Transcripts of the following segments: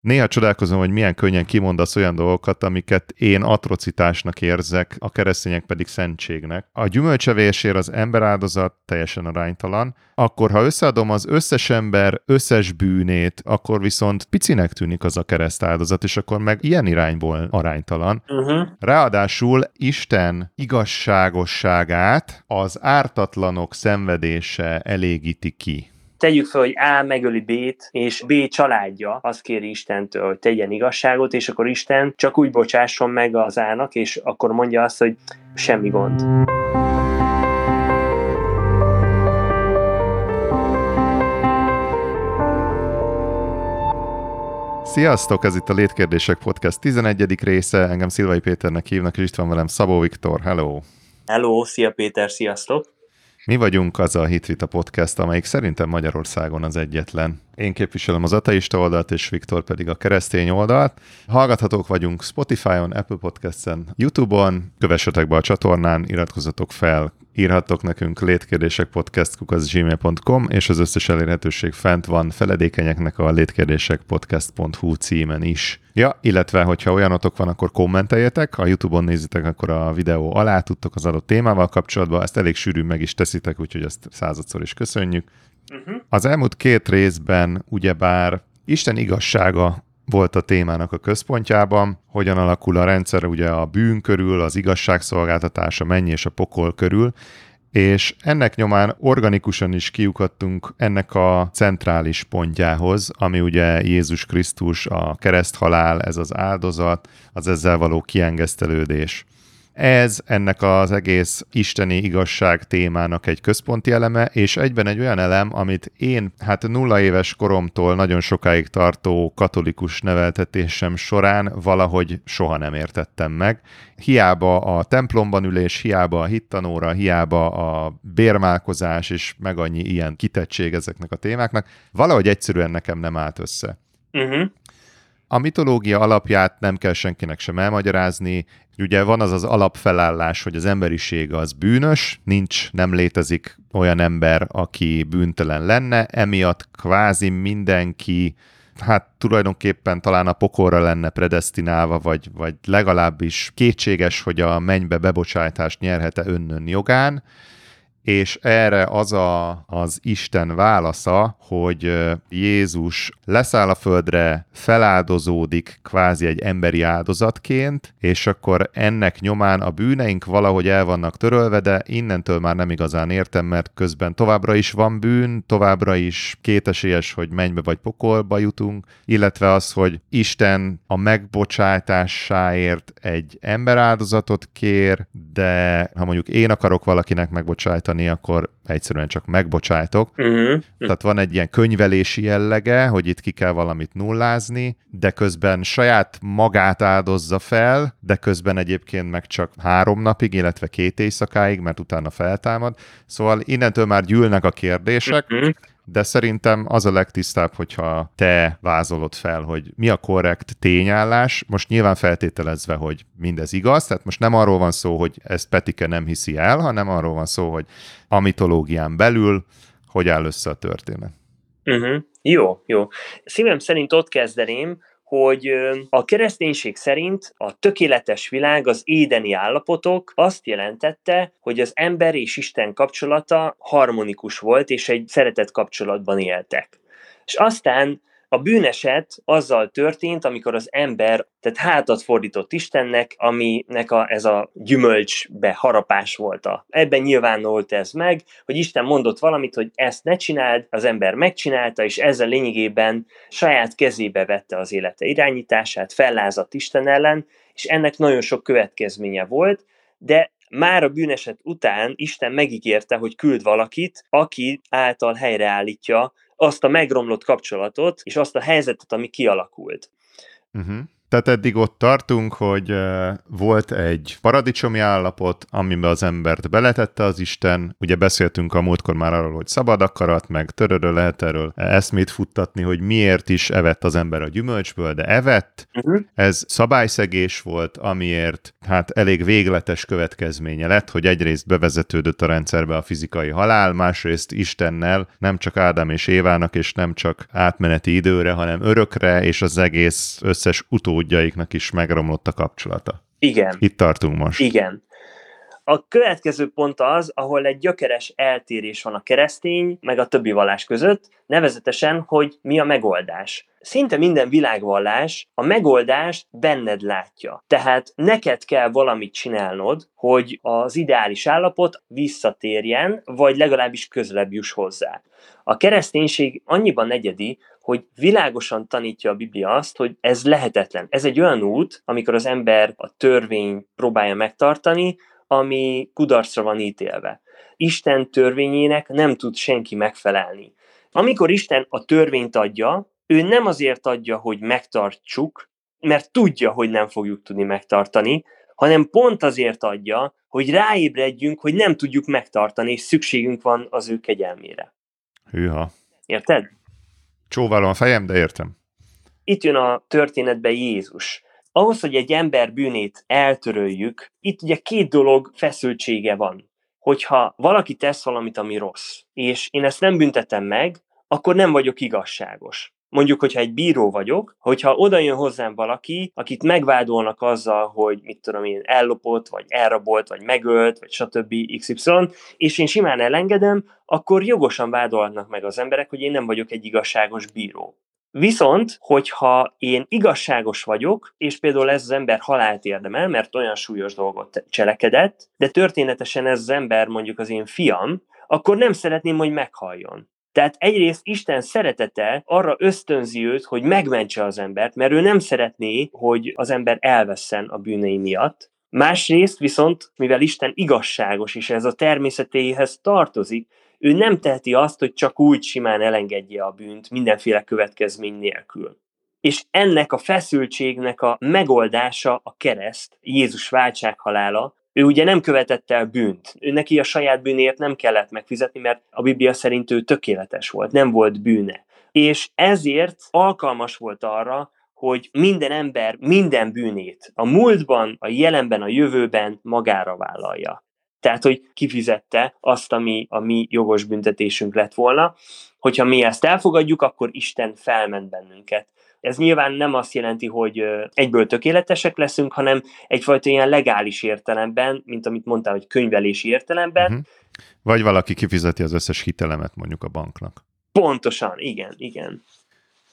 Néha csodálkozom, hogy milyen könnyen kimondasz olyan dolgokat, amiket én atrocitásnak érzek, a keresztények pedig szentségnek. A gyümölcsevésért az emberáldozat teljesen aránytalan, akkor ha összeadom az összes ember összes bűnét, akkor viszont picinek tűnik az a keresztáldozat, és akkor meg ilyen irányból aránytalan. Uh-huh. Ráadásul Isten igazságosságát az ártatlanok szenvedése elégíti ki tegyük fel, hogy A megöli B-t, és B családja azt kéri Istentől, hogy tegyen igazságot, és akkor Isten csak úgy bocsásson meg az A-nak, és akkor mondja azt, hogy semmi gond. Sziasztok, ez itt a Létkérdések Podcast 11. része, engem Szilvai Péternek hívnak, és itt van velem Szabó Viktor, hello! Hello, szia Péter, sziasztok! Mi vagyunk az a Hitvita Podcast, amelyik szerintem Magyarországon az egyetlen. Én képviselem az ateista oldalt, és Viktor pedig a keresztény oldalt. Hallgathatók vagyunk Spotify-on, Apple Podcast-en, YouTube-on, kövessetek be a csatornán, iratkozzatok fel, írhattok nekünk létkérdések podcast.gmail.com, és az összes elérhetőség fent van feledékenyeknek a létkérdések podcast.hu címen is. Ja, illetve, hogyha olyanotok van, akkor kommenteljetek, ha YouTube-on nézitek, akkor a videó alá tudtok az adott témával kapcsolatban, ezt elég sűrűn meg is teszitek, úgyhogy ezt századszor is köszönjük. Uh-huh. Az elmúlt két részben ugyebár Isten igazsága volt a témának a központjában, hogyan alakul a rendszer ugye a bűn körül, az igazságszolgáltatás, a mennyi és a pokol körül, és ennek nyomán organikusan is kiukadtunk ennek a centrális pontjához, ami ugye Jézus Krisztus, a kereszthalál, ez az áldozat, az ezzel való kiengesztelődés. Ez ennek az egész isteni igazság témának egy központi eleme, és egyben egy olyan elem, amit én hát nulla éves koromtól nagyon sokáig tartó katolikus neveltetésem során valahogy soha nem értettem meg. Hiába a templomban ülés, hiába a hittanóra, hiába a bérmálkozás, és meg annyi ilyen kitettség ezeknek a témáknak, valahogy egyszerűen nekem nem állt össze. Uh-huh. A mitológia alapját nem kell senkinek sem elmagyarázni. Ugye van az az alapfelállás, hogy az emberiség az bűnös, nincs, nem létezik olyan ember, aki bűntelen lenne, emiatt kvázi mindenki hát tulajdonképpen talán a pokolra lenne predestinálva, vagy, vagy legalábbis kétséges, hogy a mennybe bebocsájtást nyerhet-e önnön jogán és erre az a, az Isten válasza, hogy Jézus leszáll a földre, feláldozódik kvázi egy emberi áldozatként, és akkor ennek nyomán a bűneink valahogy el vannak törölve, de innentől már nem igazán értem, mert közben továbbra is van bűn, továbbra is kétesélyes, hogy mennybe vagy pokolba jutunk, illetve az, hogy Isten a megbocsátásáért egy emberáldozatot kér, de ha mondjuk én akarok valakinek megbocsájtani, megbocsátani, akkor egyszerűen csak megbocsájtok. Uh-huh. Tehát van egy ilyen könyvelési jellege, hogy itt ki kell valamit nullázni, de közben saját magát áldozza fel, de közben egyébként meg csak három napig, illetve két éjszakáig, mert utána feltámad. Szóval innentől már gyűlnek a kérdések, uh-huh de szerintem az a legtisztább, hogyha te vázolod fel, hogy mi a korrekt tényállás, most nyilván feltételezve, hogy mindez igaz, tehát most nem arról van szó, hogy ezt Petike nem hiszi el, hanem arról van szó, hogy a mitológián belül hogy áll össze a történet. Uh-huh. Jó, jó. Szívem szerint ott kezdeném, hogy a kereszténység szerint a tökéletes világ, az édeni állapotok azt jelentette, hogy az ember és Isten kapcsolata harmonikus volt, és egy szeretett kapcsolatban éltek. És aztán a bűneset azzal történt, amikor az ember, tehát hátat fordított Istennek, aminek a, ez a gyümölcsbe harapás volt. A. Ebben nyilvánult ez meg, hogy Isten mondott valamit, hogy ezt ne csináld, az ember megcsinálta, és ezzel lényegében saját kezébe vette az élete irányítását, fellázadt Isten ellen, és ennek nagyon sok következménye volt, de már a bűneset után Isten megígérte, hogy küld valakit, aki által helyreállítja azt a megromlott kapcsolatot, és azt a helyzetet, ami kialakult. Uh-huh. Tehát eddig ott tartunk, hogy volt egy paradicsomi állapot, amiben az embert beletette az Isten. Ugye beszéltünk a múltkor már arról, hogy szabad akarat, meg töröről lehet erről eszmét futtatni, hogy miért is evett az ember a gyümölcsből, de evett. Uh-huh. Ez szabályszegés volt, amiért hát elég végletes következménye lett, hogy egyrészt bevezetődött a rendszerbe a fizikai halál, másrészt Istennel nem csak Ádám és Évának, és nem csak átmeneti időre, hanem örökre, és az egész összes utódjaiknak is megromlott a kapcsolata. Igen. Itt tartunk most. Igen. A következő pont az, ahol egy gyökeres eltérés van a keresztény meg a többi vallás között, nevezetesen, hogy mi a megoldás. Szinte minden világvallás a megoldást benned látja. Tehát neked kell valamit csinálnod, hogy az ideális állapot visszatérjen, vagy legalábbis közelebb juss hozzá. A kereszténység annyiban egyedi, hogy világosan tanítja a Biblia azt, hogy ez lehetetlen. Ez egy olyan út, amikor az ember a törvény próbálja megtartani, ami kudarcra van ítélve. Isten törvényének nem tud senki megfelelni. Amikor Isten a törvényt adja, ő nem azért adja, hogy megtartsuk, mert tudja, hogy nem fogjuk tudni megtartani, hanem pont azért adja, hogy ráébredjünk, hogy nem tudjuk megtartani, és szükségünk van az ő kegyelmére. Hűha. Érted? Csóválom a fejem, de értem. Itt jön a történetbe Jézus. Ahhoz, hogy egy ember bűnét eltöröljük, itt ugye két dolog feszültsége van. Hogyha valaki tesz valamit, ami rossz, és én ezt nem büntetem meg, akkor nem vagyok igazságos. Mondjuk, hogyha egy bíró vagyok, hogyha oda jön hozzám valaki, akit megvádolnak azzal, hogy mit tudom én, ellopott, vagy elrabolt, vagy megölt, vagy stb. XY, és én simán elengedem, akkor jogosan vádolnak meg az emberek, hogy én nem vagyok egy igazságos bíró. Viszont, hogyha én igazságos vagyok, és például ez az ember halált érdemel, mert olyan súlyos dolgot cselekedett, de történetesen ez az ember mondjuk az én fiam, akkor nem szeretném, hogy meghalljon. Tehát egyrészt Isten szeretete arra ösztönzi őt, hogy megmentse az embert, mert ő nem szeretné, hogy az ember elvesszen a bűnei miatt. Másrészt viszont, mivel Isten igazságos, és ez a természetéhez tartozik, ő nem teheti azt, hogy csak úgy simán elengedje a bűnt mindenféle következmény nélkül. És ennek a feszültségnek a megoldása a kereszt, Jézus váltsághalála, ő ugye nem követett el bűnt. Ő neki a saját bűnért nem kellett megfizetni, mert a Biblia szerint ő tökéletes volt, nem volt bűne. És ezért alkalmas volt arra, hogy minden ember minden bűnét a múltban, a jelenben, a jövőben magára vállalja. Tehát, hogy kifizette azt, ami a mi jogos büntetésünk lett volna. Hogyha mi ezt elfogadjuk, akkor Isten felment bennünket. Ez nyilván nem azt jelenti, hogy egyből tökéletesek leszünk, hanem egyfajta ilyen legális értelemben, mint amit mondtam, hogy könyvelési értelemben. Uh-huh. Vagy valaki kifizeti az összes hitelemet mondjuk a banknak. Pontosan, igen, igen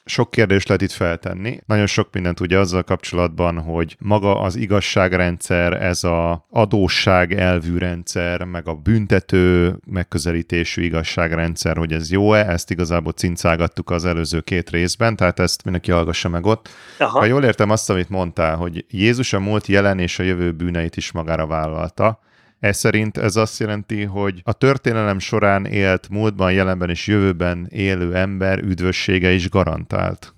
sok kérdést lehet itt feltenni. Nagyon sok mindent ugye azzal kapcsolatban, hogy maga az igazságrendszer, ez a adósság elvű rendszer, meg a büntető megközelítésű igazságrendszer, hogy ez jó-e, ezt igazából cincálgattuk az előző két részben, tehát ezt mindenki hallgassa meg ott. Aha. Ha jól értem azt, amit mondtál, hogy Jézus a múlt jelen és a jövő bűneit is magára vállalta, ez szerint ez azt jelenti, hogy a történelem során élt múltban, jelenben és jövőben élő ember üdvössége is garantált.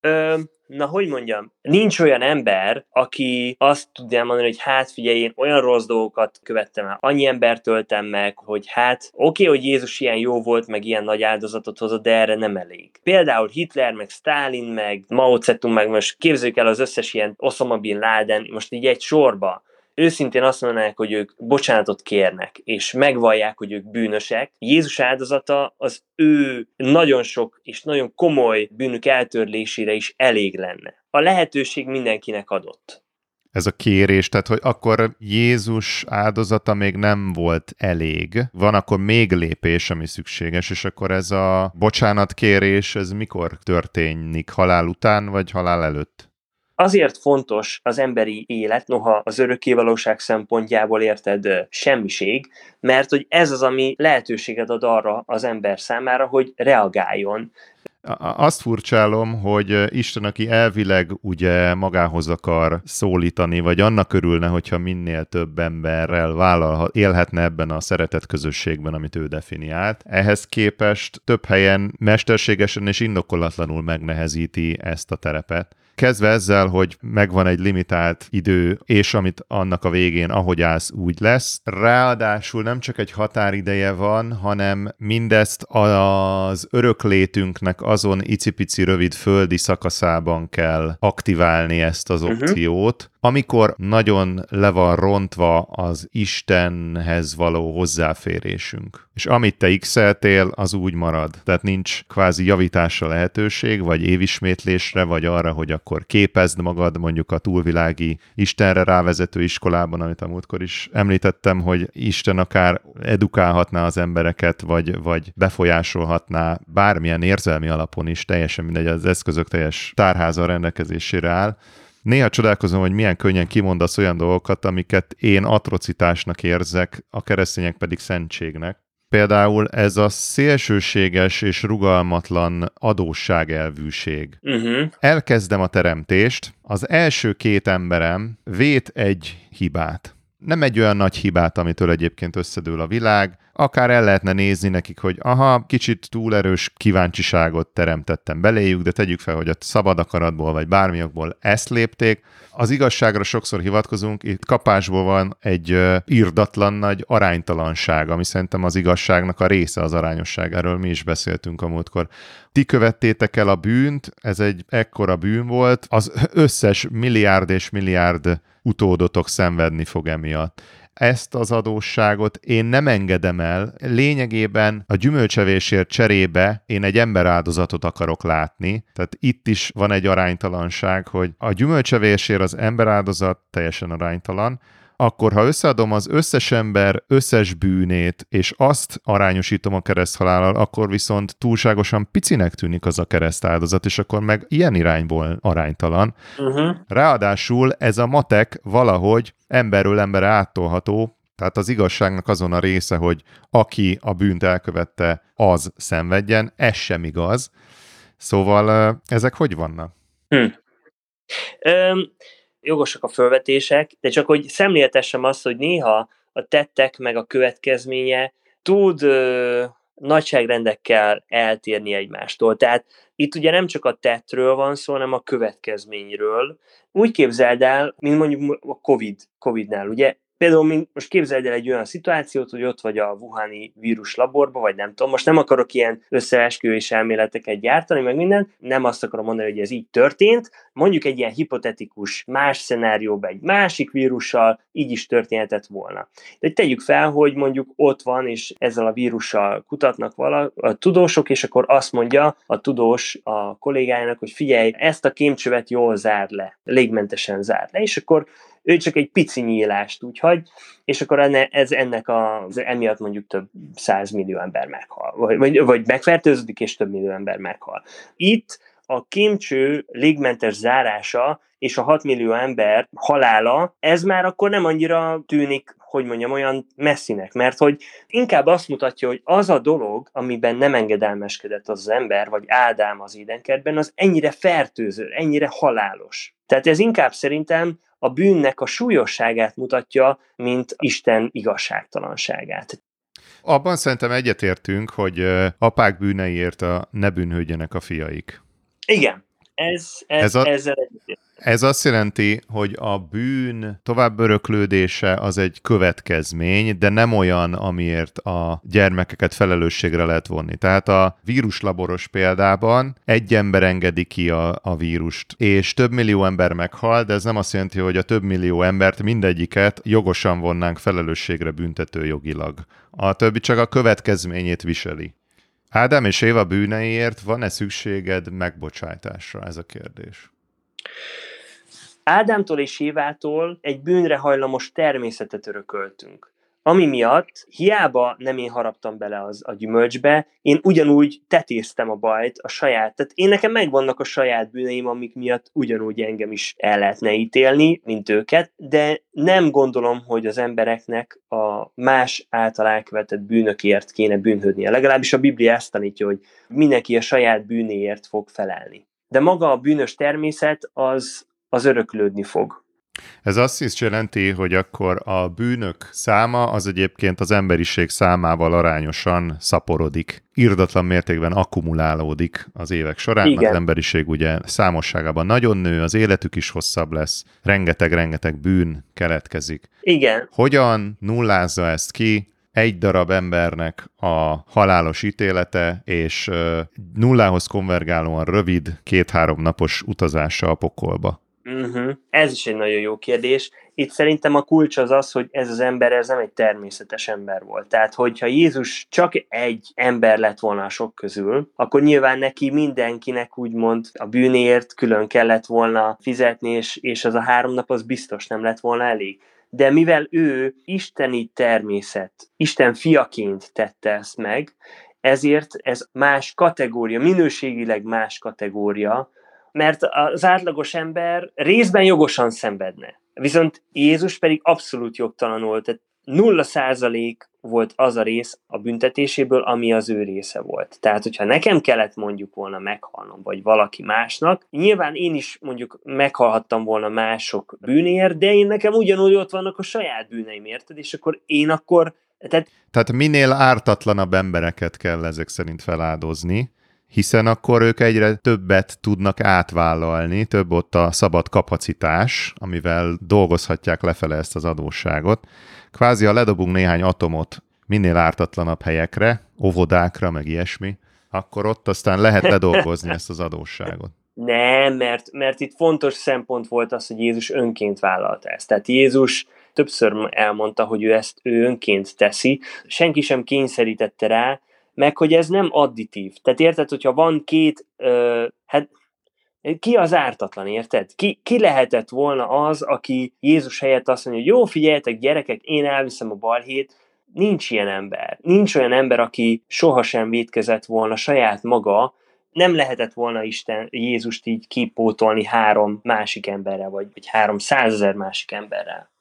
Ö, na, hogy mondjam, nincs olyan ember, aki azt tudja mondani, hogy hát figyelj, én olyan rossz dolgokat követtem el, annyi embert öltem meg, hogy hát oké, okay, hogy Jézus ilyen jó volt, meg ilyen nagy áldozatot hozott, de erre nem elég. Például Hitler, meg Stalin, meg Mao Zedong, meg most képzeljük el az összes ilyen Osama Bin Laden, most így egy sorba, őszintén azt mondanák, hogy ők bocsánatot kérnek, és megvallják, hogy ők bűnösek, Jézus áldozata az ő nagyon sok és nagyon komoly bűnök eltörlésére is elég lenne. A lehetőség mindenkinek adott ez a kérés, tehát hogy akkor Jézus áldozata még nem volt elég, van akkor még lépés, ami szükséges, és akkor ez a bocsánatkérés, ez mikor történik? Halál után, vagy halál előtt? Azért fontos az emberi élet, noha az örökkévalóság szempontjából érted semmiség, mert hogy ez az, ami lehetőséget ad arra az ember számára, hogy reagáljon. Azt furcsálom, hogy Isten, aki elvileg ugye magához akar szólítani, vagy annak örülne, hogyha minél több emberrel vállalhat, élhetne ebben a szeretet közösségben, amit ő definiált. Ehhez képest több helyen mesterségesen és indokolatlanul megnehezíti ezt a terepet. Kezdve ezzel, hogy megvan egy limitált idő, és amit annak a végén, ahogy állsz, úgy lesz. Ráadásul nem csak egy határideje van, hanem mindezt az öröklétünknek azon icipici rövid földi szakaszában kell aktiválni ezt az mhm. opciót, uh-huh amikor nagyon le van rontva az Istenhez való hozzáférésünk. És amit te x az úgy marad. Tehát nincs kvázi javításra lehetőség, vagy évismétlésre, vagy arra, hogy akkor képezd magad mondjuk a túlvilági Istenre rávezető iskolában, amit a múltkor is említettem, hogy Isten akár edukálhatná az embereket, vagy, vagy befolyásolhatná bármilyen érzelmi alapon is, teljesen mindegy, az eszközök teljes tárháza rendelkezésére áll Néha csodálkozom, hogy milyen könnyen kimondasz olyan dolgokat, amiket én atrocitásnak érzek, a keresztények pedig szentségnek. Például ez a szélsőséges és rugalmatlan adósságelvűség. Uh-huh. Elkezdem a teremtést, az első két emberem vét egy hibát. Nem egy olyan nagy hibát, amitől egyébként összedől a világ, akár el lehetne nézni nekik, hogy aha, kicsit túl erős kíváncsiságot teremtettem beléjük, de tegyük fel, hogy a szabad akaratból vagy bármiokból ezt lépték. Az igazságra sokszor hivatkozunk, itt kapásból van egy írdatlan nagy aránytalanság, ami szerintem az igazságnak a része az arányosság. Erről mi is beszéltünk a múltkor. Ti követtétek el a bűnt, ez egy ekkora bűn volt, az összes milliárd és milliárd utódotok szenvedni fog emiatt ezt az adósságot én nem engedem el. Lényegében a gyümölcsevésért cserébe én egy emberáldozatot akarok látni. Tehát itt is van egy aránytalanság, hogy a gyümölcsevésért az emberáldozat teljesen aránytalan, akkor ha összeadom az összes ember összes bűnét, és azt arányosítom a kereszthalállal, akkor viszont túlságosan picinek tűnik az a keresztáldozat, és akkor meg ilyen irányból aránytalan. Uh-huh. Ráadásul ez a matek valahogy emberről emberre áttolható, tehát az igazságnak azon a része, hogy aki a bűnt elkövette, az szenvedjen, ez sem igaz. Szóval ezek hogy vannak? Hm. Um, jogosak a felvetések, de csak hogy szemléltessem azt, hogy néha a tettek meg a következménye tud ö, nagyságrendekkel eltérni egymástól. Tehát itt ugye nem csak a tettről van szó, hanem a következményről. Úgy képzeld el, mint mondjuk a COVID, COVID-nál, ugye Például most képzeld el egy olyan szituációt, hogy ott vagy a Wuhani vírus laborba, vagy nem tudom, most nem akarok ilyen összeesküvés elméleteket gyártani, meg minden, nem azt akarom mondani, hogy ez így történt, mondjuk egy ilyen hipotetikus más szenárióban egy másik vírussal így is történhetett volna. De tegyük fel, hogy mondjuk ott van, és ezzel a vírussal kutatnak vala, a tudósok, és akkor azt mondja a tudós a kollégájának, hogy figyelj, ezt a kémcsövet jól zár le, légmentesen zár le, és akkor ő csak egy pici nyílást úgy hagy, és akkor enne, ez ennek az, emiatt mondjuk több millió ember meghal, vagy, vagy, vagy megfertőződik, és több millió ember meghal. Itt a kémcső légmentes zárása és a 6 millió ember halála, ez már akkor nem annyira tűnik, hogy mondjam, olyan messzinek, mert hogy inkább azt mutatja, hogy az a dolog, amiben nem engedelmeskedett az ember, vagy Ádám az édenkertben, az ennyire fertőző, ennyire halálos. Tehát ez inkább szerintem a bűnnek a súlyosságát mutatja, mint Isten igazságtalanságát. Abban szerintem egyetértünk, hogy apák bűneiért a ne bűnhődjenek a fiaik. Igen, ez, ez, ez a, ezzel egyetértünk. Ez azt jelenti, hogy a bűn tovább öröklődése az egy következmény, de nem olyan, amiért a gyermekeket felelősségre lehet vonni. Tehát a víruslaboros példában egy ember engedi ki a, a vírust, és több millió ember meghal, de ez nem azt jelenti, hogy a több millió embert mindegyiket jogosan vonnánk felelősségre büntető jogilag. A többi csak a következményét viseli. Ádám és Éva bűneiért van-e szükséged megbocsátásra? Ez a kérdés. Ádámtól és Évától egy bűnre hajlamos természetet örököltünk. ami miatt hiába nem én haraptam bele az a gyümölcsbe, én ugyanúgy tetéztem a bajt a saját. Tehát én nekem megvannak a saját bűneim, amik miatt ugyanúgy engem is el lehetne ítélni, mint őket, de nem gondolom, hogy az embereknek a más által elkövetett bűnökért kéne bűnhődnie. Legalábbis a Biblia ezt tanítja, hogy mindenki a saját bűnéért fog felelni. De maga a bűnös természet az, az öröklődni fog ez azt is jelenti, hogy akkor a bűnök száma az egyébként az emberiség számával arányosan szaporodik. Irdatlan mértékben akkumulálódik az évek során, Igen. az emberiség ugye számosságában nagyon nő, az életük is hosszabb lesz, rengeteg-rengeteg bűn keletkezik. Igen. Hogyan nullázza ezt ki, egy darab embernek a halálos ítélete, és nullához konvergálóan rövid, két-három napos utazása a pokolba. Uh-huh. Ez is egy nagyon jó kérdés. Itt szerintem a kulcs az az, hogy ez az ember, ez nem egy természetes ember volt. Tehát, hogyha Jézus csak egy ember lett volna a sok közül, akkor nyilván neki mindenkinek úgymond a bűnért külön kellett volna fizetni, és, és az a három nap az biztos nem lett volna elég. De mivel ő isteni természet, Isten fiaként tette ezt meg, ezért ez más kategória, minőségileg más kategória, mert az átlagos ember részben jogosan szenvedne. Viszont Jézus pedig abszolút jogtalanul, tehát nulla százalék volt az a rész a büntetéséből, ami az ő része volt. Tehát, hogyha nekem kellett mondjuk volna meghalnom, vagy valaki másnak, nyilván én is mondjuk meghalhattam volna mások bűnéért, de én nekem ugyanúgy ott vannak a saját bűneim, érted? És akkor én akkor... Tehát, tehát minél ártatlanabb embereket kell ezek szerint feláldozni, hiszen akkor ők egyre többet tudnak átvállalni, több ott a szabad kapacitás, amivel dolgozhatják lefele ezt az adósságot. Kvázi, ha ledobunk néhány atomot minél ártatlanabb helyekre, óvodákra, meg ilyesmi, akkor ott aztán lehet ledolgozni ezt az adósságot. Nem, mert, mert itt fontos szempont volt az, hogy Jézus önként vállalta ezt. Tehát Jézus többször elmondta, hogy ő ezt ő önként teszi, senki sem kényszerítette rá, meg hogy ez nem additív. Tehát érted, hogyha van két, ö, hát ki az ártatlan, érted? Ki, ki lehetett volna az, aki Jézus helyett azt mondja, hogy jó, figyeljetek gyerekek, én elviszem a balhét, nincs ilyen ember. Nincs olyan ember, aki sohasem védkezett volna saját maga, nem lehetett volna Isten Jézust így kipótolni három másik emberrel, vagy, vagy három százezer másik emberrel.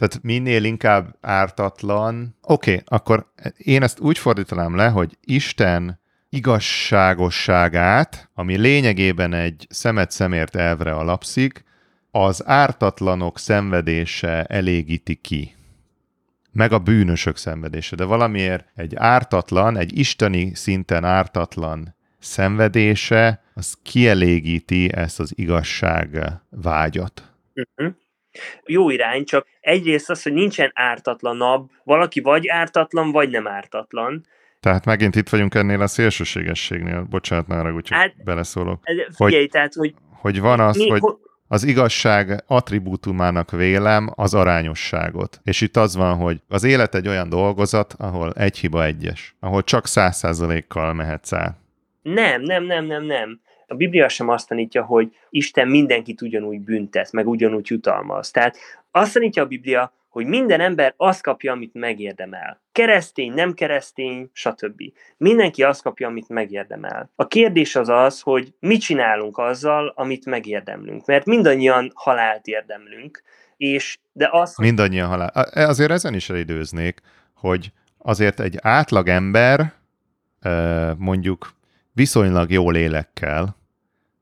Tehát minél inkább ártatlan. Oké, okay, akkor én ezt úgy fordítanám le, hogy Isten igazságosságát, ami lényegében egy szemet szemért elvre alapszik, az ártatlanok szenvedése elégíti ki. Meg a bűnösök szenvedése. De valamiért egy ártatlan, egy isteni szinten ártatlan szenvedése, az kielégíti ezt az igazság vágyat. Uh-huh jó irány, csak egyrészt az, hogy nincsen ártatlanabb, valaki vagy ártatlan, vagy nem ártatlan. Tehát megint itt vagyunk ennél a szélsőségességnél, bocsánat, ne arra, hogy hát, beleszólok. Figyelj, hogy, tehát, hogy... Hogy van az, mi, hogy az igazság attribútumának vélem az arányosságot. És itt az van, hogy az élet egy olyan dolgozat, ahol egy hiba egyes, ahol csak száz százalékkal mehetsz át. Nem, nem, nem, nem, nem a Biblia sem azt tanítja, hogy Isten mindenkit ugyanúgy büntet, meg ugyanúgy jutalmaz. Tehát azt tanítja a Biblia, hogy minden ember azt kapja, amit megérdemel. Keresztény, nem keresztény, stb. Mindenki azt kapja, amit megérdemel. A kérdés az az, hogy mit csinálunk azzal, amit megérdemlünk. Mert mindannyian halált érdemlünk, és de az... Mindannyian halál. Azért ezen is elidőznék, hogy azért egy átlag ember mondjuk viszonylag jó lélekkel,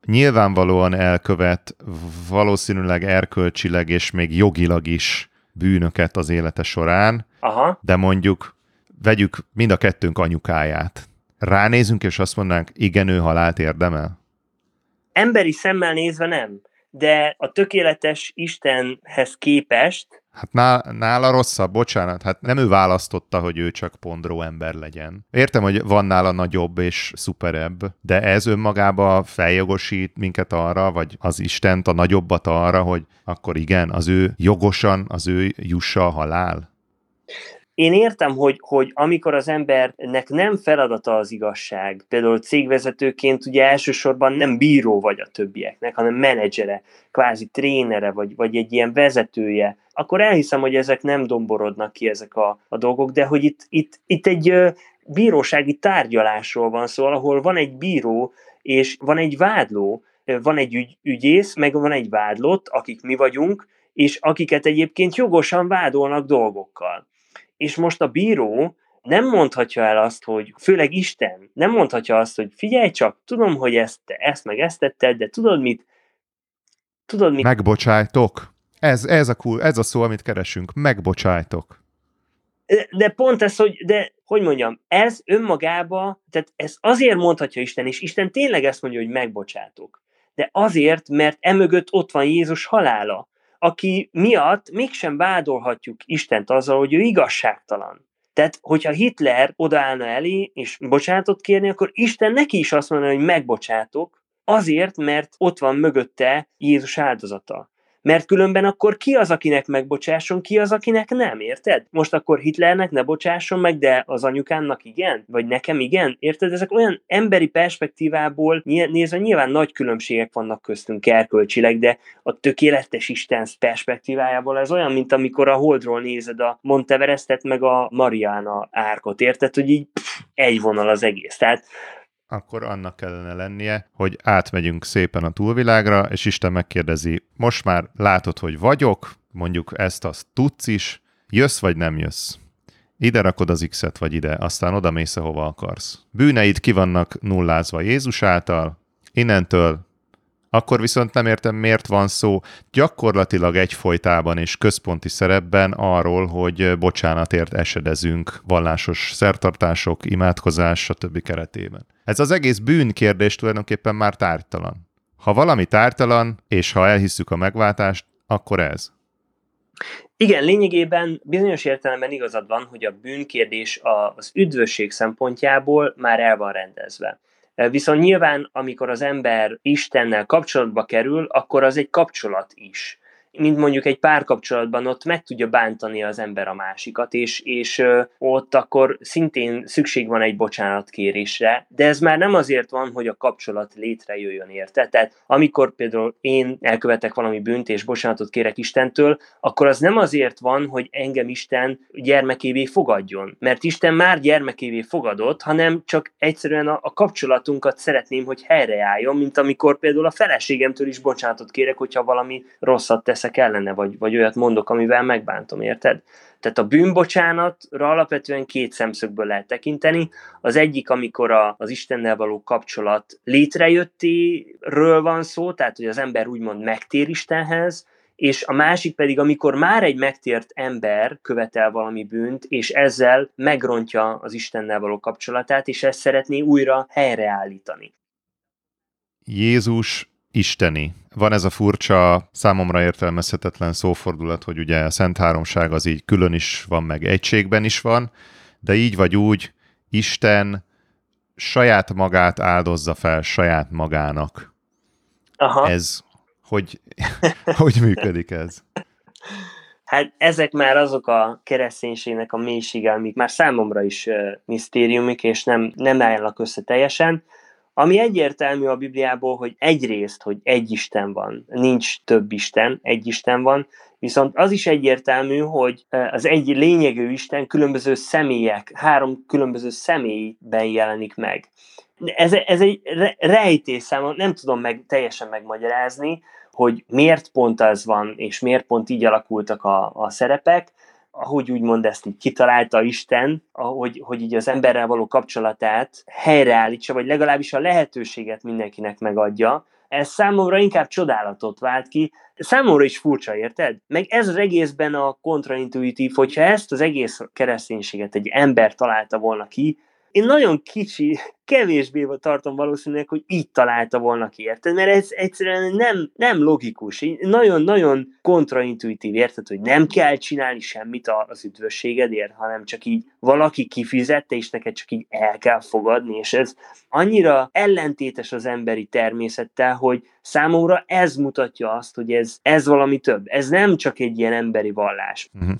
nyilvánvalóan elkövet valószínűleg erkölcsileg és még jogilag is bűnöket az élete során, Aha. de mondjuk vegyük mind a kettőnk anyukáját. Ránézünk, és azt mondanánk, igen, ő halált érdemel? Emberi szemmel nézve nem, de a tökéletes Istenhez képest Hát nála rosszabb, bocsánat, hát nem ő választotta, hogy ő csak pondró ember legyen. Értem, hogy van nála nagyobb és szuperebb, de ez önmagába feljogosít minket arra, vagy az Istent a nagyobbat arra, hogy akkor igen, az ő jogosan, az ő jussa a halál? Én értem, hogy, hogy amikor az embernek nem feladata az igazság, például cégvezetőként ugye elsősorban nem bíró vagy a többieknek, hanem menedzsere, kvázi trénere, vagy, vagy egy ilyen vezetője, akkor elhiszem, hogy ezek nem domborodnak ki ezek a, a dolgok, de hogy itt, itt, itt egy bírósági tárgyalásról van szó, ahol van egy bíró, és van egy vádló, van egy ügy, ügyész, meg van egy vádlott, akik mi vagyunk, és akiket egyébként jogosan vádolnak dolgokkal. És most a bíró nem mondhatja el azt, hogy főleg Isten nem mondhatja azt, hogy figyelj csak, tudom, hogy ezt, te ezt meg ezt tetted, de tudod mit? Tudod mit? Megbocsájtok. Ez, ez, a cool, ez a szó, amit keresünk. Megbocsájtok. De pont ez, hogy, de hogy mondjam, ez önmagába, tehát ez azért mondhatja Isten, és Isten tényleg ezt mondja, hogy megbocsátok. De azért, mert emögött ott van Jézus halála, aki miatt mégsem vádolhatjuk Istent azzal, hogy ő igazságtalan. Tehát, hogyha Hitler odaállna elé, és bocsánatot kérni, akkor Isten neki is azt mondja, hogy megbocsátok, azért, mert ott van mögötte Jézus áldozata. Mert különben akkor ki az, akinek megbocsásson, ki az, akinek nem, érted? Most akkor Hitlernek ne bocsásson meg, de az anyukámnak igen? Vagy nekem igen? Érted? Ezek olyan emberi perspektívából nézve nyilván nagy különbségek vannak köztünk erkölcsileg, de a tökéletes Isten perspektívájából ez olyan, mint amikor a Holdról nézed a Monteverestet meg a Mariana árkot, érted? Hogy így pff, egy vonal az egész. Tehát akkor annak kellene lennie, hogy átmegyünk szépen a túlvilágra, és Isten megkérdezi, most már látod, hogy vagyok, mondjuk ezt azt tudsz is, jössz vagy nem jössz. Ide rakod az X-et, vagy ide, aztán oda mész, ahova akarsz. Bűneid ki vannak nullázva Jézus által, innentől akkor viszont nem értem, miért van szó gyakorlatilag egyfolytában és központi szerepben arról, hogy bocsánatért esedezünk vallásos szertartások, imádkozás, stb. keretében. Ez az egész bűnkérdés tulajdonképpen már tártalan. Ha valami tártalan, és ha elhisszük a megváltást, akkor ez. Igen, lényegében bizonyos értelemben igazad van, hogy a bűnkérdés az üdvösség szempontjából már el van rendezve. Viszont nyilván, amikor az ember Istennel kapcsolatba kerül, akkor az egy kapcsolat is mint mondjuk egy párkapcsolatban ott meg tudja bántani az ember a másikat, és, és ott akkor szintén szükség van egy bocsánatkérésre, de ez már nem azért van, hogy a kapcsolat létrejöjjön érte. Tehát amikor például én elkövetek valami bűnt, és bocsánatot kérek Istentől, akkor az nem azért van, hogy engem Isten gyermekévé fogadjon, mert Isten már gyermekévé fogadott, hanem csak egyszerűen a, a kapcsolatunkat szeretném, hogy helyreálljon, mint amikor például a feleségemtől is bocsánatot kérek, hogyha valami rosszat teszek teszek ellene, vagy, vagy olyat mondok, amivel megbántom, érted? Tehát a bűnbocsánatra alapvetően két szemszögből lehet tekinteni. Az egyik, amikor a, az Istennel való kapcsolat létrejöttéről van szó, tehát hogy az ember úgymond megtér Istenhez, és a másik pedig, amikor már egy megtért ember követel valami bűnt, és ezzel megrontja az Istennel való kapcsolatát, és ezt szeretné újra helyreállítani. Jézus isteni. Van ez a furcsa, számomra értelmezhetetlen szófordulat, hogy ugye a Szent Háromság az így külön is van, meg egységben is van, de így vagy úgy Isten saját magát áldozza fel saját magának. Aha. Ez, hogy, hogy működik ez? Hát ezek már azok a kereszténységnek a mélysége, amik már számomra is uh, misztériumik, és nem, nem állnak össze teljesen. Ami egyértelmű a Bibliából, hogy egyrészt, hogy egy Isten van, nincs több Isten, egy Isten van, viszont az is egyértelmű, hogy e, az egy lényegű Isten különböző személyek, három különböző személyben jelenik meg. Ez, ez egy rejtés számon, nem tudom meg, teljesen megmagyarázni, hogy miért pont az van, és miért pont így alakultak a, a szerepek, ahogy úgymond ezt így kitalálta Isten, ahogy, hogy így az emberrel való kapcsolatát helyreállítsa, vagy legalábbis a lehetőséget mindenkinek megadja, ez számomra inkább csodálatot vált ki, számomra is furcsa, érted? Meg ez az egészben a kontraintuitív, hogyha ezt az egész kereszténységet egy ember találta volna ki, én nagyon kicsi, kevésbé tartom valószínűleg, hogy így találta volna ki, érted? Mert ez egyszerűen nem, nem logikus, nagyon-nagyon kontraintuitív, érted, hogy nem kell csinálni semmit az üdvösségedért, hanem csak így valaki kifizette, és neked csak így el kell fogadni, és ez annyira ellentétes az emberi természettel, hogy számomra ez mutatja azt, hogy ez, ez valami több. Ez nem csak egy ilyen emberi vallás. Uh-huh.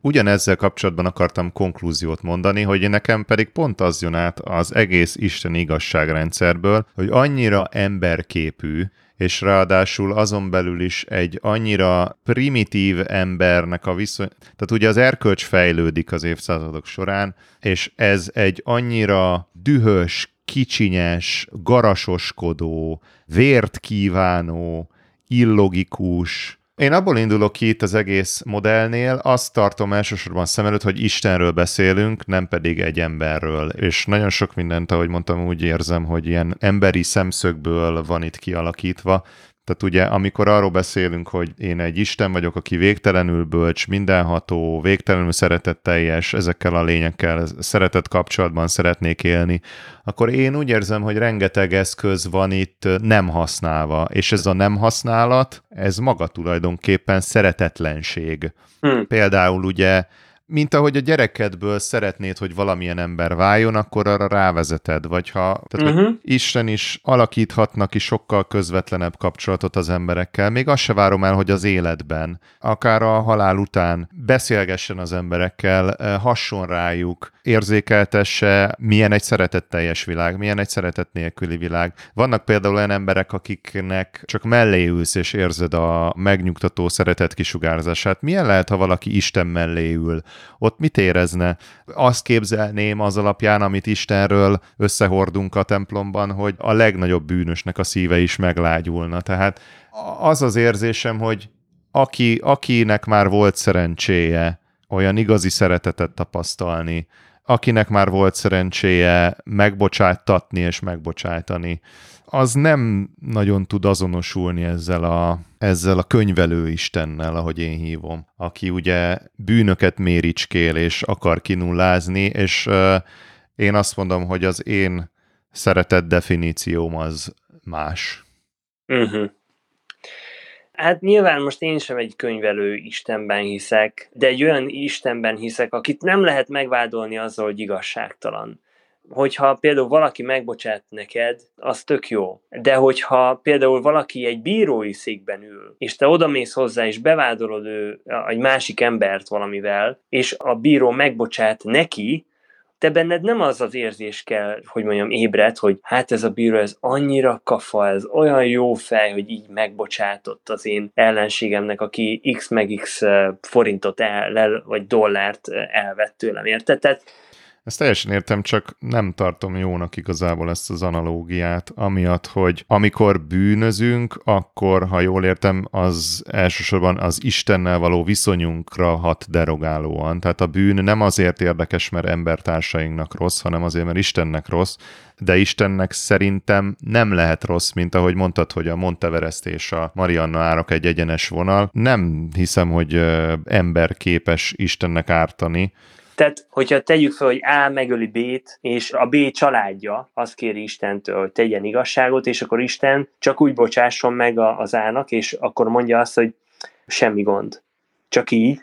Ugyanezzel kapcsolatban akartam konklúziót mondani, hogy nekem pedig pont az jön át az egész Isten igazságrendszerből, hogy annyira emberképű, és ráadásul azon belül is egy annyira primitív embernek a viszony... Tehát ugye az erkölcs fejlődik az évszázadok során, és ez egy annyira dühös, kicsinyes, garasoskodó, vért kívánó, illogikus, én abból indulok ki itt az egész modellnél, azt tartom elsősorban szem előtt, hogy Istenről beszélünk, nem pedig egy emberről. És nagyon sok mindent, ahogy mondtam, úgy érzem, hogy ilyen emberi szemszögből van itt kialakítva. Tehát ugye, amikor arról beszélünk, hogy én egy Isten vagyok, aki végtelenül bölcs, mindenható, végtelenül szeretetteljes, ezekkel a lényekkel szeretett kapcsolatban szeretnék élni, akkor én úgy érzem, hogy rengeteg eszköz van itt nem használva, és ez a nem használat, ez maga tulajdonképpen szeretetlenség. Hmm. Például ugye mint ahogy a gyerekedből szeretnéd, hogy valamilyen ember váljon, akkor arra rávezeted, vagy ha tehát, uh-huh. Isten is alakíthatnak ki sokkal közvetlenebb kapcsolatot az emberekkel. Még azt se várom el, hogy az életben, akár a halál után beszélgessen az emberekkel, eh, hasson rájuk, érzékeltesse, milyen egy szeretetteljes világ, milyen egy szeretet nélküli világ. Vannak például olyan emberek, akiknek csak mellé ülsz, és érzed a megnyugtató szeretet kisugárzását. Milyen lehet, ha valaki Isten mellé ül? ott mit érezne? Azt képzelném az alapján, amit Istenről összehordunk a templomban, hogy a legnagyobb bűnösnek a szíve is meglágyulna. Tehát az az érzésem, hogy aki, akinek már volt szerencséje olyan igazi szeretetet tapasztalni, akinek már volt szerencséje megbocsátatni és megbocsájtani, az nem nagyon tud azonosulni ezzel a, ezzel a könyvelő Istennel, ahogy én hívom, aki ugye bűnöket méricskél és akar kinullázni, és én azt mondom, hogy az én szeretett definícióm az más. Uh-huh. Hát nyilván most én sem egy könyvelő Istenben hiszek, de egy olyan Istenben hiszek, akit nem lehet megvádolni azzal, hogy igazságtalan hogyha például valaki megbocsát neked, az tök jó. De hogyha például valaki egy bírói székben ül, és te odamész hozzá, és bevádolod ő, egy másik embert valamivel, és a bíró megbocsát neki, te benned nem az az érzés kell, hogy mondjam, ébred, hogy hát ez a bíró, ez annyira kafa, ez olyan jó fej, hogy így megbocsátott az én ellenségemnek, aki x meg x eh, forintot el, vagy dollárt eh, elvett tőlem, érted? Tehát ezt teljesen értem, csak nem tartom jónak igazából ezt az analógiát, amiatt, hogy amikor bűnözünk, akkor, ha jól értem, az elsősorban az Istennel való viszonyunkra hat derogálóan. Tehát a bűn nem azért érdekes, mert embertársainknak rossz, hanem azért, mert Istennek rossz, de Istennek szerintem nem lehet rossz, mint ahogy mondtad, hogy a Monteverest és a Marianna árak egy egyenes vonal. Nem hiszem, hogy ember képes Istennek ártani, tehát, hogyha tegyük fel, hogy A megöli B-t, és a B családja azt kéri Istentől, hogy tegyen igazságot, és akkor Isten csak úgy bocsásson meg az A-nak, és akkor mondja azt, hogy semmi gond. Csak így.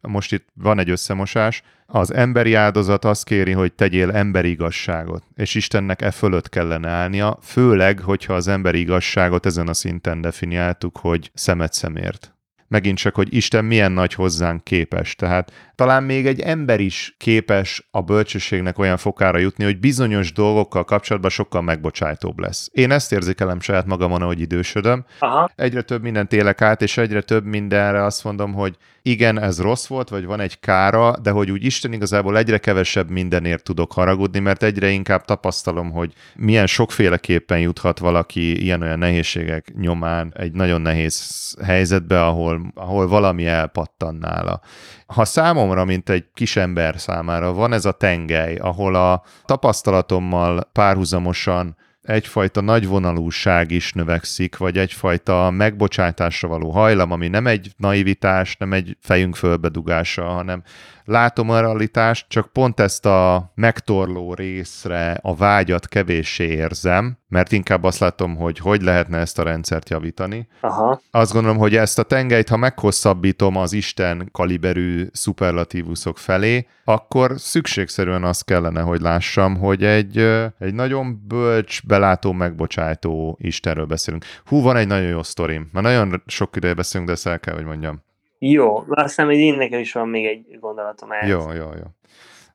Most itt van egy összemosás. Az emberi áldozat azt kéri, hogy tegyél emberi igazságot, és Istennek e fölött kellene állnia, főleg, hogyha az emberi igazságot ezen a szinten definiáltuk, hogy szemet szemért megint csak, hogy Isten milyen nagy hozzánk képes. Tehát talán még egy ember is képes a bölcsességnek olyan fokára jutni, hogy bizonyos dolgokkal kapcsolatban sokkal megbocsájtóbb lesz. Én ezt érzékelem saját magamon, ahogy idősödöm. Aha. Egyre több mindent élek át, és egyre több mindenre azt mondom, hogy igen, ez rossz volt, vagy van egy kára, de hogy úgy Isten igazából egyre kevesebb mindenért tudok haragudni, mert egyre inkább tapasztalom, hogy milyen sokféleképpen juthat valaki ilyen-olyan nehézségek nyomán egy nagyon nehéz helyzetbe, ahol, ahol valami elpattan nála. Ha számomra, mint egy kisember számára. Van ez a tengely, ahol a tapasztalatommal párhuzamosan egyfajta nagyvonalúság is növekszik, vagy egyfajta megbocsátásra való hajlam, ami nem egy naivitás, nem egy fejünk fölbedugása, hanem látom a realitást, csak pont ezt a megtorló részre a vágyat kevéssé érzem, mert inkább azt látom, hogy hogy lehetne ezt a rendszert javítani. Aha. Azt gondolom, hogy ezt a tengelyt, ha meghosszabbítom az Isten kaliberű szuperlatívuszok felé, akkor szükségszerűen azt kellene, hogy lássam, hogy egy, egy nagyon bölcs, belátó, megbocsájtó Istenről beszélünk. Hú, van egy nagyon jó sztorim. Már nagyon sok ideje beszélünk, de ezt el kell, hogy mondjam. Jó, azt hiszem, hogy én nekem is van még egy gondolatom ehhez. Jó, jó, jó.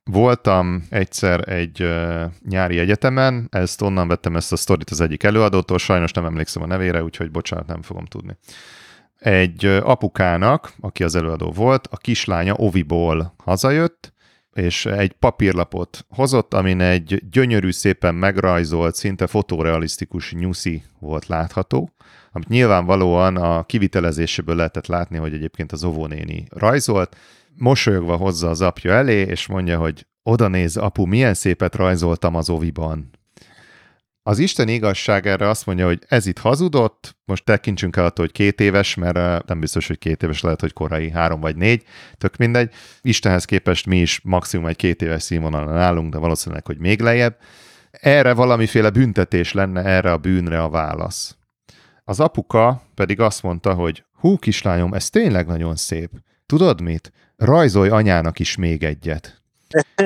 Voltam egyszer egy nyári egyetemen, ezt onnan vettem ezt a sztorit az egyik előadótól, sajnos nem emlékszem a nevére, úgyhogy bocsánat, nem fogom tudni. Egy apukának, aki az előadó volt, a kislánya Oviból hazajött, és egy papírlapot hozott, amin egy gyönyörű, szépen megrajzolt, szinte fotorealisztikus nyuszi volt látható, amit nyilvánvalóan a kivitelezéséből lehetett látni, hogy egyébként az óvónéni rajzolt, mosolyogva hozza az apja elé, és mondja, hogy oda néz, apu, milyen szépet rajzoltam az oviban. Az Isten igazság erre azt mondja, hogy ez itt hazudott, most tekintsünk el attól, hogy két éves, mert nem biztos, hogy két éves, lehet, hogy korai, három vagy négy, tök mindegy. Istenhez képest mi is maximum egy két éves színvonalon állunk, de valószínűleg, hogy még lejjebb. Erre valamiféle büntetés lenne erre a bűnre a válasz. Az apuka pedig azt mondta, hogy hú kislányom, ez tényleg nagyon szép. Tudod mit? Rajzolj anyának is még egyet.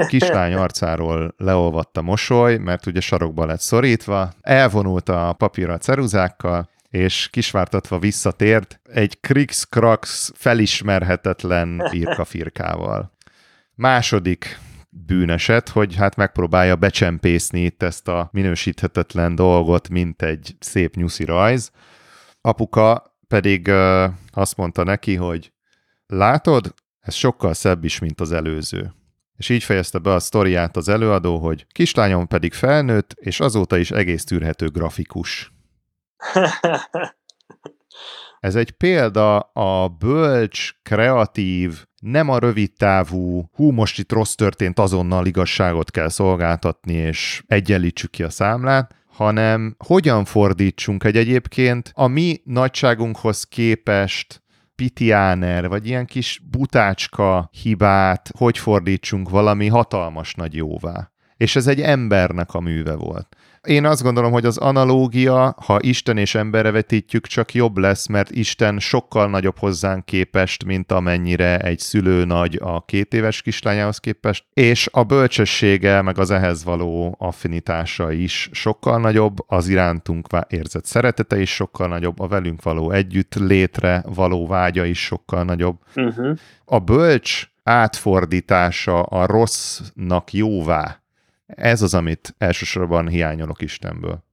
Kislány arcáról leolvadt a mosoly, mert ugye sarokba lett szorítva, elvonult a papírra ceruzákkal, és kisvártatva visszatért egy Krix-Krax felismerhetetlen birkafirkával. Második bűneset, hogy hát megpróbálja becsempészni itt ezt a minősíthetetlen dolgot, mint egy szép nyuszi rajz. Apuka pedig uh, azt mondta neki, hogy látod, ez sokkal szebb is, mint az előző. És így fejezte be a sztoriát az előadó, hogy kislányom pedig felnőtt, és azóta is egész tűrhető grafikus. Ez egy példa a bölcs, kreatív, nem a rövid távú, hú, most itt rossz történt, azonnal igazságot kell szolgáltatni, és egyenlítsük ki a számlát, hanem hogyan fordítsunk egy egyébként a mi nagyságunkhoz képest pitiáner, vagy ilyen kis butácska hibát, hogy fordítsunk valami hatalmas nagy jóvá. És ez egy embernek a műve volt. Én azt gondolom, hogy az analógia, ha Isten és emberre vetítjük, csak jobb lesz, mert Isten sokkal nagyobb hozzánk képest, mint amennyire egy szülő nagy a két éves kislányához képest, és a bölcsessége, meg az ehhez való affinitása is sokkal nagyobb, az irántunk érzett szeretete is sokkal nagyobb, a velünk való együtt létre való vágya is sokkal nagyobb. Uh-huh. A bölcs átfordítása a rossznak jóvá ez az, amit elsősorban hiányolok Istenből.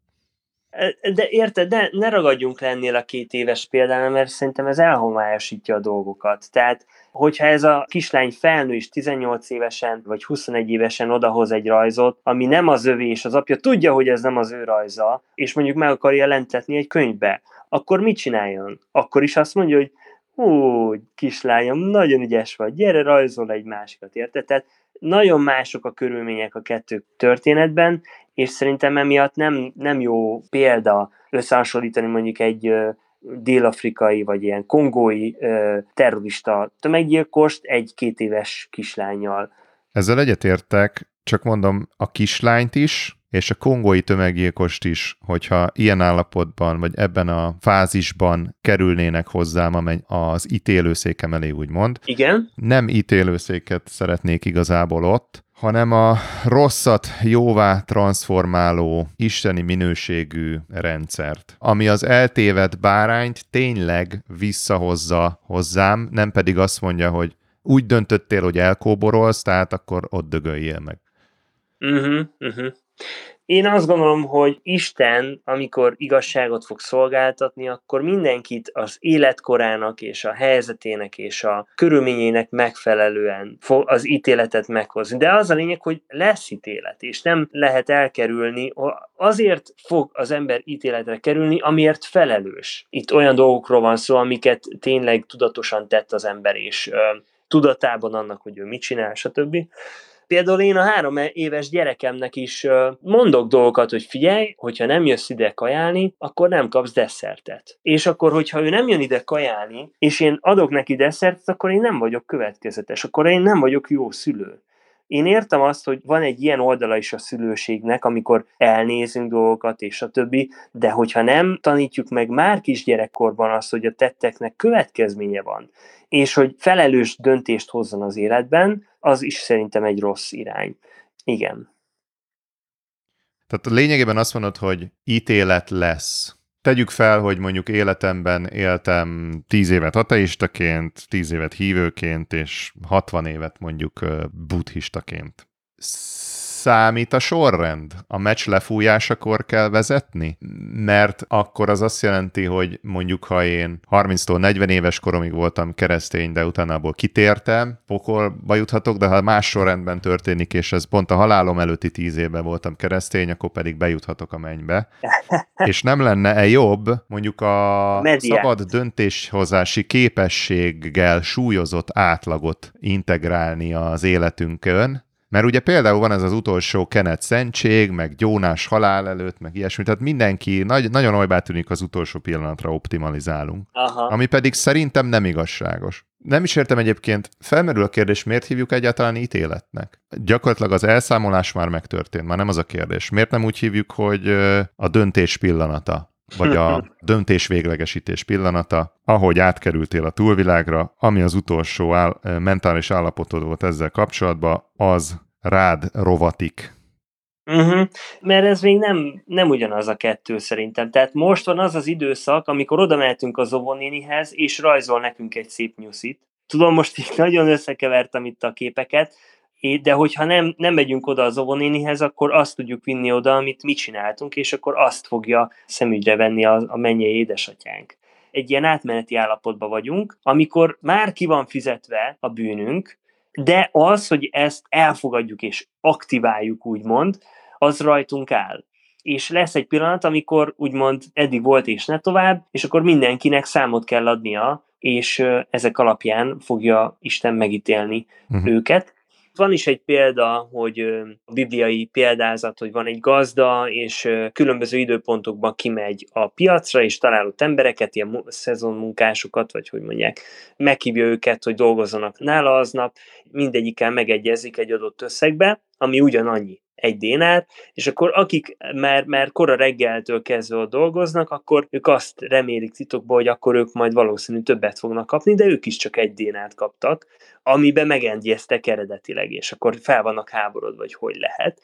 De érted, de ne ragadjunk le ennél a két éves példánál, mert szerintem ez elhomályosítja a dolgokat. Tehát, hogyha ez a kislány felnő is 18 évesen, vagy 21 évesen odahoz egy rajzot, ami nem az övé, és az apja tudja, hogy ez nem az ő rajza, és mondjuk meg akarja jelentetni egy könyvbe, akkor mit csináljon? Akkor is azt mondja, hogy hú, kislányom, nagyon ügyes vagy, gyere, rajzol egy másikat, érted? Tehát nagyon mások a körülmények a kettő történetben, és szerintem emiatt nem, nem jó példa összehasonlítani mondjuk egy dél-afrikai vagy ilyen kongói terrorista tömeggyilkost egy-két éves kislányjal. Ezzel egyetértek, csak mondom, a kislányt is, és a kongói tömeggyilkost is, hogyha ilyen állapotban, vagy ebben a fázisban kerülnének hozzám az ítélőszékem elé, úgymond. Igen. Nem ítélőszéket szeretnék igazából ott, hanem a rosszat jóvá transformáló, isteni minőségű rendszert, ami az eltévedt bárányt tényleg visszahozza hozzám, nem pedig azt mondja, hogy úgy döntöttél, hogy elkóborolsz, tehát akkor ott dögöljél meg. Uh-huh, uh-huh. Én azt gondolom, hogy Isten, amikor igazságot fog szolgáltatni, akkor mindenkit az életkorának és a helyzetének és a körülményének megfelelően fog az ítéletet meghozni. De az a lényeg, hogy lesz ítélet, és nem lehet elkerülni. Azért fog az ember ítéletre kerülni, amiért felelős. Itt olyan dolgokról van szó, amiket tényleg tudatosan tett az ember, és ö, tudatában annak, hogy ő mit csinál, stb. Például én a három éves gyerekemnek is mondok dolgokat, hogy figyelj, hogyha nem jössz ide kajálni, akkor nem kapsz desszertet. És akkor, hogyha ő nem jön ide kajálni, és én adok neki desszertet, akkor én nem vagyok következetes, akkor én nem vagyok jó szülő. Én értem azt, hogy van egy ilyen oldala is a szülőségnek, amikor elnézünk dolgokat és a többi, de hogyha nem tanítjuk meg már kisgyerekkorban azt, hogy a tetteknek következménye van, és hogy felelős döntést hozzon az életben, az is szerintem egy rossz irány. Igen. Tehát lényegében azt mondod, hogy ítélet lesz. Tegyük fel, hogy mondjuk életemben éltem 10 évet ateistaként, 10 évet hívőként, és 60 évet mondjuk buddhistaként. Számít a sorrend? A meccs lefújásakor kell vezetni? Mert akkor az azt jelenti, hogy mondjuk ha én 30-tól 40 éves koromig voltam keresztény, de utána abból kitértem, pokolba juthatok, de ha más sorrendben történik, és ez pont a halálom előtti 10 évben voltam keresztény, akkor pedig bejuthatok a mennybe. és nem lenne-e jobb mondjuk a Mediát. szabad döntéshozási képességgel súlyozott átlagot integrálni az életünkön, mert ugye például van ez az utolsó Kenet szentség, meg gyónás halál előtt, meg ilyesmi, tehát mindenki nagy, nagyon olybá tűnik az utolsó pillanatra optimalizálunk. Aha. Ami pedig szerintem nem igazságos. Nem is értem egyébként, felmerül a kérdés, miért hívjuk egyáltalán ítéletnek? Gyakorlatilag az elszámolás már megtörtént, már nem az a kérdés. Miért nem úgy hívjuk, hogy a döntés pillanata? Vagy a döntés véglegesítés pillanata, ahogy átkerültél a túlvilágra, ami az utolsó áll, mentális állapotod volt ezzel kapcsolatban, az rád rovatik. Uh-huh. Mert ez még nem, nem ugyanaz a kettő szerintem. Tehát most van az az időszak, amikor oda mehetünk a Zovonénihez, és rajzol nekünk egy szép nyuszit. Tudom, most így nagyon összekevertem itt a képeket, de hogyha nem, nem megyünk oda az óvonénihez, akkor azt tudjuk vinni oda, amit mi csináltunk, és akkor azt fogja szemügyre venni a, a mennyei édesatyánk. Egy ilyen átmeneti állapotban vagyunk, amikor már ki van fizetve a bűnünk, de az, hogy ezt elfogadjuk és aktiváljuk, úgymond, az rajtunk áll. És lesz egy pillanat, amikor úgymond eddig volt és ne tovább, és akkor mindenkinek számot kell adnia, és ezek alapján fogja Isten megítélni uh-huh. őket van is egy példa, hogy a bibliai példázat, hogy van egy gazda, és különböző időpontokban kimegy a piacra, és talál ott embereket, ilyen szezonmunkásokat, vagy hogy mondják, meghívja őket, hogy dolgozzanak nála aznap, mindegyikkel megegyezik egy adott összegbe, ami ugyanannyi egy dénár, és akkor akik már, már kora reggeltől kezdve ott dolgoznak, akkor ők azt remélik titokban, hogy akkor ők majd valószínű többet fognak kapni, de ők is csak egy dénárt kaptak, amiben megegyeztek eredetileg, és akkor fel vannak háborod, vagy hogy lehet.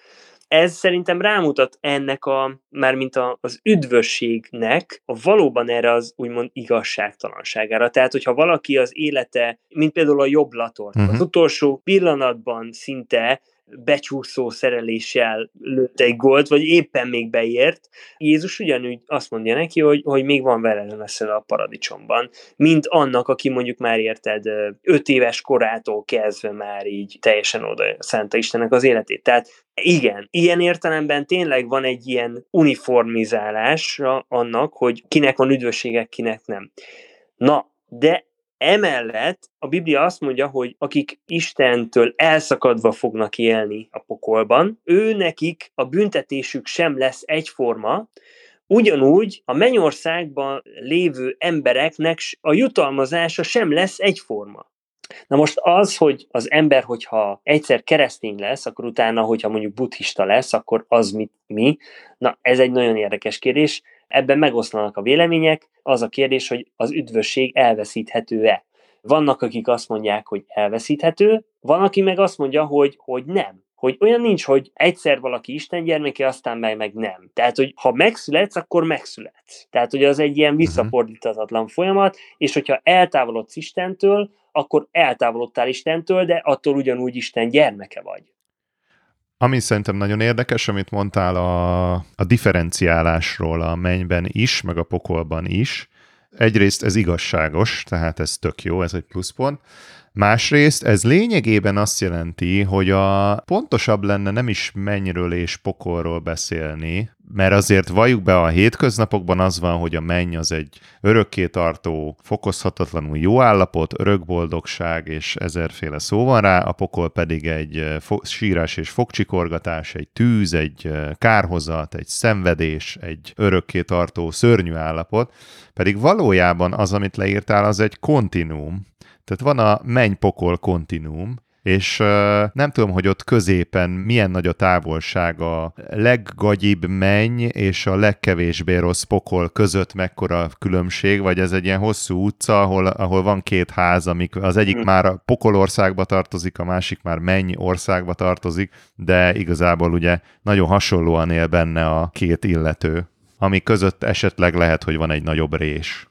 Ez szerintem rámutat ennek a, már mint a, az üdvösségnek a valóban erre az úgymond igazságtalanságára. Tehát, hogyha valaki az élete, mint például a jobb latort, uh-huh. az utolsó pillanatban szinte becsúszó szereléssel lőtt egy gólt, vagy éppen még beért, Jézus ugyanúgy azt mondja neki, hogy, hogy még van vele leszel a paradicsomban, mint annak, aki mondjuk már érted öt éves korától kezdve már így teljesen oda szánta Istennek az életét. Tehát igen, ilyen értelemben tényleg van egy ilyen uniformizálás annak, hogy kinek van üdvössége, kinek nem. Na, de Emellett a Biblia azt mondja, hogy akik Istentől elszakadva fognak élni a pokolban, ő nekik a büntetésük sem lesz egyforma, Ugyanúgy a mennyországban lévő embereknek a jutalmazása sem lesz egyforma. Na most az, hogy az ember, hogyha egyszer keresztény lesz, akkor utána, hogyha mondjuk buddhista lesz, akkor az mit, mi? Na, ez egy nagyon érdekes kérdés. Ebben megoszlanak a vélemények. Az a kérdés, hogy az üdvösség elveszíthető-e. Vannak, akik azt mondják, hogy elveszíthető, van, aki meg azt mondja, hogy, hogy nem. Hogy olyan nincs, hogy egyszer valaki Isten gyermeke, aztán meg, meg nem. Tehát, hogy ha megszületsz, akkor megszületsz. Tehát, hogy az egy ilyen mhm. visszafordíthatatlan folyamat, és hogyha eltávolodsz Istentől, akkor eltávolodtál Istentől, de attól ugyanúgy Isten gyermeke vagy. Ami szerintem nagyon érdekes, amit mondtál a, a differenciálásról a mennyben is, meg a pokolban is. Egyrészt ez igazságos, tehát ez tök jó, ez egy pluszpont. Másrészt ez lényegében azt jelenti, hogy a pontosabb lenne nem is mennyiről és pokolról beszélni, mert azért valljuk be a hétköznapokban az van, hogy a menny az egy örökké tartó, fokozhatatlanul jó állapot, örökboldogság és ezerféle szó van rá, a pokol pedig egy fo- sírás és fogcsikorgatás, egy tűz, egy kárhozat, egy szenvedés, egy örökké tartó szörnyű állapot, pedig valójában az, amit leírtál, az egy kontinuum, tehát van a menny-pokol kontinuum, és nem tudom, hogy ott középen milyen nagy a távolság a leggagyibb menny és a legkevésbé rossz pokol között mekkora különbség, vagy ez egy ilyen hosszú utca, ahol, ahol van két ház, amik az egyik hmm. már a országba tartozik, a másik már menny országba tartozik, de igazából ugye nagyon hasonlóan él benne a két illető, ami között esetleg lehet, hogy van egy nagyobb rés.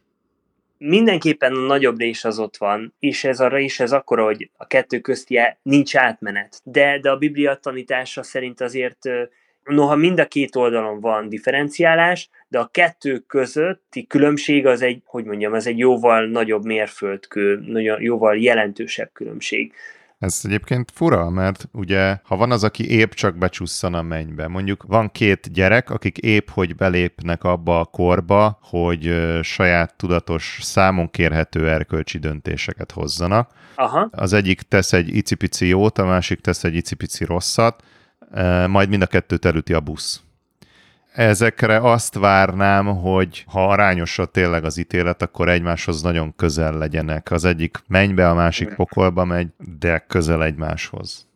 Mindenképpen a nagyobb rés az ott van, és ez a rés ez akkor, hogy a kettő közti nincs átmenet. De, de a Biblia tanítása szerint azért noha mind a két oldalon van differenciálás, de a kettő közötti különbség az egy, hogy mondjam, az egy jóval nagyobb mérföldkő, jóval jelentősebb különbség. Ez egyébként fura, mert ugye, ha van az, aki épp csak becsusszan a mennybe, mondjuk van két gyerek, akik épp hogy belépnek abba a korba, hogy saját tudatos, számon kérhető erkölcsi döntéseket hozzanak. Aha. Az egyik tesz egy icipici jót, a másik tesz egy icipici rosszat, majd mind a kettőt elüti a busz. Ezekre azt várnám, hogy ha arányosra tényleg az ítélet, akkor egymáshoz nagyon közel legyenek. Az egyik mennybe, a másik pokolba megy, de közel egymáshoz.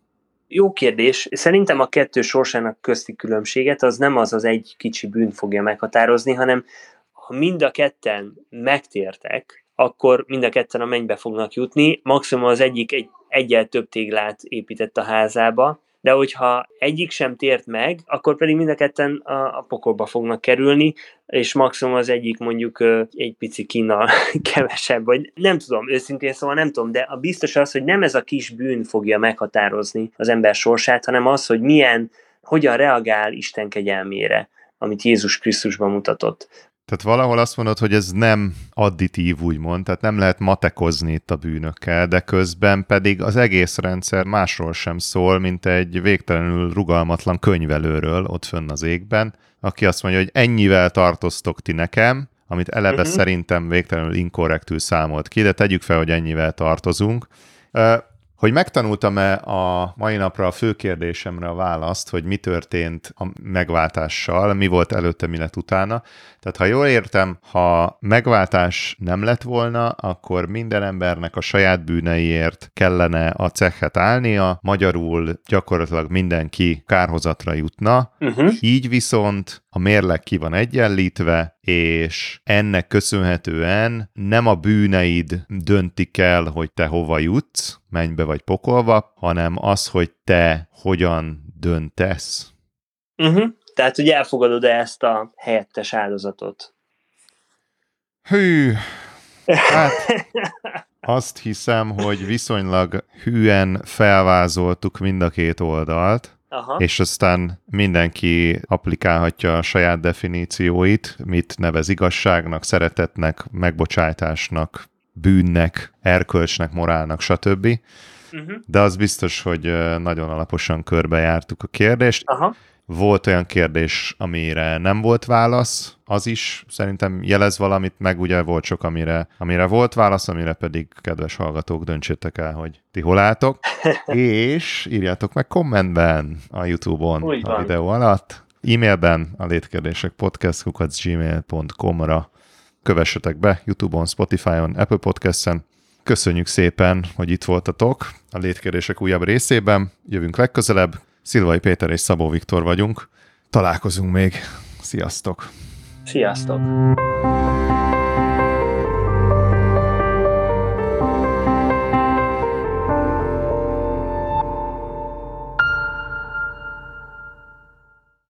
Jó kérdés. Szerintem a kettő sorsának közti különbséget az nem az az egy kicsi bűn fogja meghatározni, hanem ha mind a ketten megtértek, akkor mind a ketten a mennybe fognak jutni. Maximum az egyik egy, egyel több téglát épített a házába, de hogyha egyik sem tért meg, akkor pedig mind a ketten a, a pokolba fognak kerülni, és maximum az egyik mondjuk egy pici kínnal kevesebb, vagy nem tudom, őszintén szóval nem tudom, de a biztos az, hogy nem ez a kis bűn fogja meghatározni az ember sorsát, hanem az, hogy milyen, hogyan reagál Isten kegyelmére amit Jézus Krisztusban mutatott. Tehát valahol azt mondod, hogy ez nem additív, úgymond, tehát nem lehet matekozni itt a bűnökkel, de közben pedig az egész rendszer másról sem szól, mint egy végtelenül rugalmatlan könyvelőről ott fönn az égben, aki azt mondja, hogy ennyivel tartoztok ti nekem, amit eleve uh-huh. szerintem végtelenül inkorrektül számolt ki, de tegyük fel, hogy ennyivel tartozunk. Hogy megtanultam-e a mai napra a fő kérdésemre a választ, hogy mi történt a megváltással, mi volt előtte, mi lett utána. Tehát ha jól értem, ha megváltás nem lett volna, akkor minden embernek a saját bűneiért kellene a cechet állnia, magyarul gyakorlatilag mindenki kárhozatra jutna. Uh-huh. Így viszont a mérleg ki van egyenlítve, és ennek köszönhetően nem a bűneid döntik el, hogy te hova jutsz, mennybe vagy pokolva, hanem az, hogy te hogyan döntesz. Uh-huh. Tehát, hogy elfogadod -e ezt a helyettes áldozatot? Hű, hát azt hiszem, hogy viszonylag hűen felvázoltuk mind a két oldalt, Aha. és aztán mindenki applikálhatja a saját definícióit, mit nevez igazságnak, szeretetnek, megbocsájtásnak, bűnnek, erkölcsnek, morálnak, stb. Uh-huh. De az biztos, hogy nagyon alaposan körbejártuk a kérdést. Aha. Volt olyan kérdés, amire nem volt válasz, az is szerintem jelez valamit, meg ugye volt sok, amire, amire volt válasz, amire pedig kedves hallgatók döntsétek el, hogy ti hol álltok, és írjátok meg kommentben a YouTube-on Úgy a van. videó alatt, e-mailben a létkérdések podcast.gmail.com-ra kövessetek be YouTube-on, Spotify-on, Apple Podcast-en. Köszönjük szépen, hogy itt voltatok a létkérdések újabb részében. Jövünk legközelebb. Szilvai Péter és Szabó Viktor vagyunk. Találkozunk még. Sziasztok! Sziasztok!